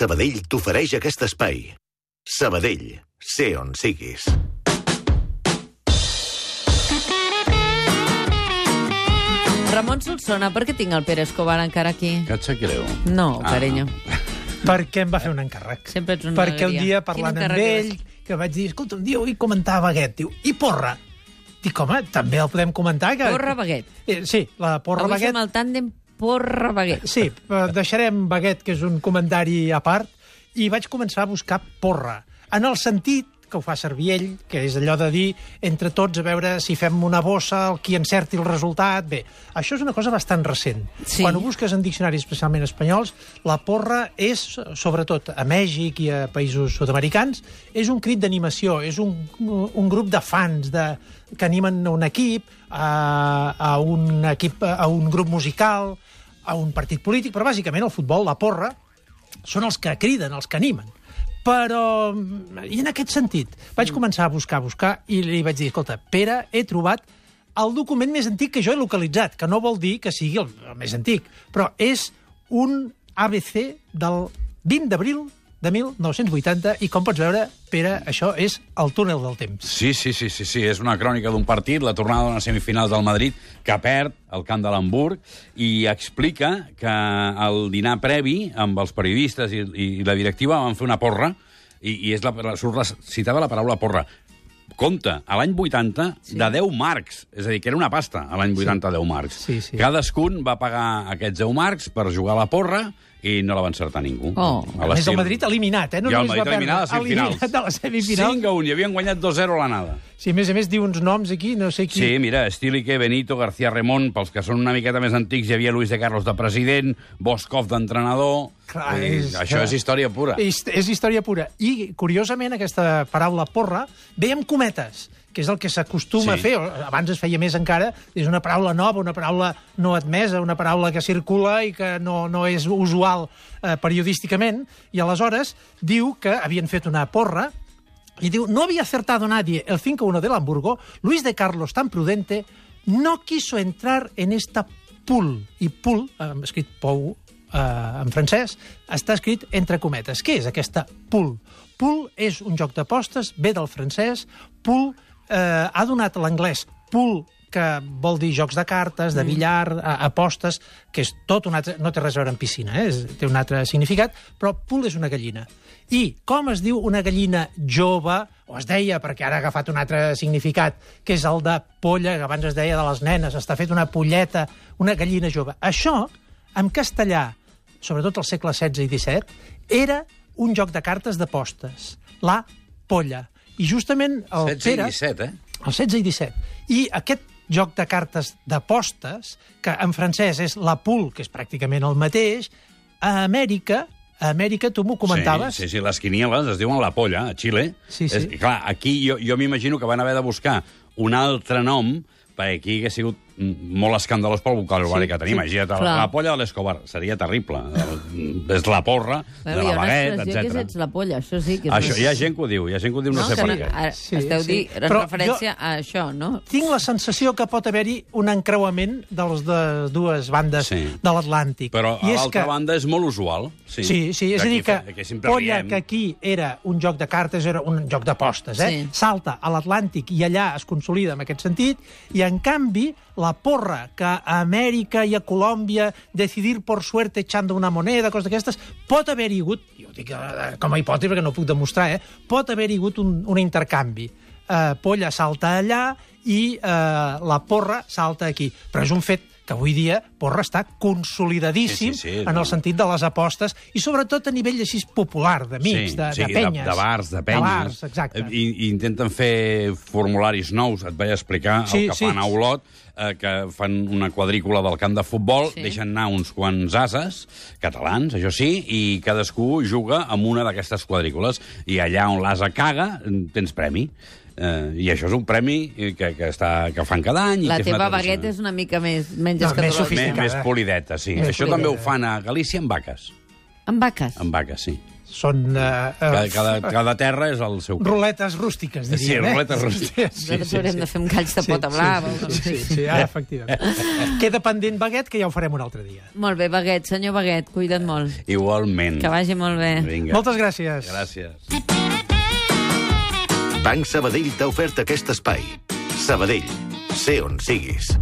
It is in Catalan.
Sabadell t'ofereix aquest espai. Sabadell, sé on siguis. Ramon Solsona, per què tinc el Pere Escobar encara aquí? Que et sap greu. No, Ah. carinyo. Perquè em va fer un encàrrec. Sempre ets una Perquè un alegria. dia Quin parlant amb encàrrec ell, que vaig dir, escolta, un dia vull comentar Baguet, diu, i porra? Dic, home, també el podem comentar. Que... Porra Baguet. Eh, sí, la porra Avui Baguet. fem el tàndem Porra Baguet. Sí, deixarem Baguet, que és un comentari a part, i vaig començar a buscar porra, en el sentit que ho fa servir ell, que és allò de dir entre tots a veure si fem una bossa, el qui encerti el resultat... Bé, això és una cosa bastant recent. Sí. Quan ho busques en diccionaris especialment espanyols, la porra és, sobretot a Mèxic i a països sud-americans, és un crit d'animació, és un, un grup de fans de, que animen un equip, a, a un equip, a un grup musical, a un partit polític, però bàsicament el futbol, la porra, són els que criden, els que animen. Però, i en aquest sentit, vaig començar a buscar, a buscar, i li vaig dir, escolta, Pere, he trobat el document més antic que jo he localitzat, que no vol dir que sigui el, el més antic, però és un ABC del 20 d'abril de 1980, i com pots veure, Pere, això és el túnel del temps. Sí, sí, sí, sí, sí, és una crònica d'un partit, la tornada d'una semifinals del Madrid, que perd el camp de l'Hamburg, i explica que el dinar previ amb els periodistes i, i la directiva van fer una porra, i, i és la, la, surt la, citava la paraula porra. Compte, a l'any 80, sí. de 10 marcs. És a dir, que era una pasta, a l'any 80, sí. 10 marcs. Sí, sí. Cadascun va pagar aquests 10 marcs per jugar a la porra i no la va encertar ningú. Oh. A més, el Madrid eliminat, eh? No I el Madrid eliminat a semifinals. eliminat a la semifinal. 5 a 1, i havien guanyat 2-0 a l'anada. Sí, a més a més, diu uns noms aquí, no sé qui... Sí, mira, Stilique, Benito, García Remón, pels que són una miqueta més antics, hi havia Luis de Carlos de president, Boscov d'entrenador... Clar, és- Això és història pura. És, és història pura. I, curiosament, aquesta paraula porra ve amb cometes, que és el que s'acostuma Sí. a fer. Abans es feia més encara. És una paraula nova, una paraula no admesa, una paraula que circula i que no, no és usual eh, periodísticament. I aleshores diu que havien fet una porra y digo, no había acertado nadie el 5-1 del Hamburgo, Luis de Carlos, tan prudente, no quiso entrar en esta pool. I pool, eh, escrit pou eh, en francès, està escrit entre cometes. Què és aquesta pool? Pool és un joc d'apostes, ve del francès, pool eh, ha donat l'anglès pool que vol dir jocs de cartes, de billar, a- apostes, que és tot un altre... No té res a veure amb piscina, eh? és, té un altre significat, però pool és una gallina. I com es diu una gallina jove, o es deia, perquè ara ha agafat un altre significat, que és el de polla, que abans es deia de les nenes, està fet una polleta, una gallina jove. Això, en castellà, sobretot al segle XVI i XVII, era un joc de cartes d'apostes, la polla. I justament el 16 Pere... i 17, eh? El 16 i 17. I aquest joc de cartes d'apostes, que en francès és la pool, que és pràcticament el mateix, a Amèrica, a Amèrica, tu m'ho comentaves... Sí, sí, sí, les quinieles es diuen la polla, a Xile. Sí, sí. És, clar, aquí jo, jo m'imagino que van haver de buscar un altre nom perquè aquí hagués sigut molt escandalós pel vocabulari Sí, que tenim. sí, Imagina't, la, la polla de l'Escobar seria terrible. és la porra de Bueno, la ha una baguet, expressió que és ets etc. la polla, això sí que és... Això, hi ha gent que ho diu, hi ha gent que ho diu, no, no, sé que per què. Sí, esteu sí. en Però referència a això, no? Tinc la sensació que pot haver-hi un encreuament de les de dues bandes Sí. de l'Atlàntic. Però a I és l'altra que... banda és molt usual. Sí, Sí, sí, és a dir que, Polla, riem. que aquí era un joc de cartes, era un joc d'apostes, eh? Sí. salta a l'Atlàntic i allà es consolida en aquest sentit, i en canvi la porra que a Amèrica i a Colòmbia decidir por suerte echando una moneda, coses d'aquestes, pot haver-hi hagut, jo dic eh, com a hipòtesi perquè no ho puc demostrar, eh? pot haver-hi hagut un, un intercanvi. Eh, Polla salta allà i eh, la porra salta aquí. Però és un fet que avui dia Porra està consolidadíssim Sí, sí, sí, en no. el sentit de les apostes i sobretot a nivell així popular, d'amics, de, de penyes. De, de bars, de penyes. De bars, exacte. I, i intenten fer formularis nous. Et vaig explicar Sí, el que sí. fan a Olot, eh, que fan una quadrícula del camp de futbol, Sí. deixen anar uns quants ases, catalans, això sí, i cadascú juga amb una d'aquestes quadrícules. I allà on l'asa caga, tens premi. Eh, I això és un premi que, que, està, que fan cada any. i La que és una teva tradició. bagueta és una mica més, menys No, més escatològica. sofisticada. Més, més polideta, sí. Més això també ho polideta. fan a Galícia amb vaques. Amb vaques. Amb vaques, sí. Són eh, Cada, eh, cada, cada terra és el seu... ruletes rústiques, Sí, diríem. ruletes eh? rústiques. Nosaltres haurem de fer un galls de pota blava. Sí, sí, sí, sí, ah, efectivament. Queda pendent Baguet, que ja ho farem un altre dia. Molt bé, Baguet, senyor Baguet, cuida't molt. Igualment. Que vagi molt bé. Vinga. Moltes gràcies. Gràcies. Banc Sabadell t'ha ofert aquest espai. Sabadell, sé on siguis.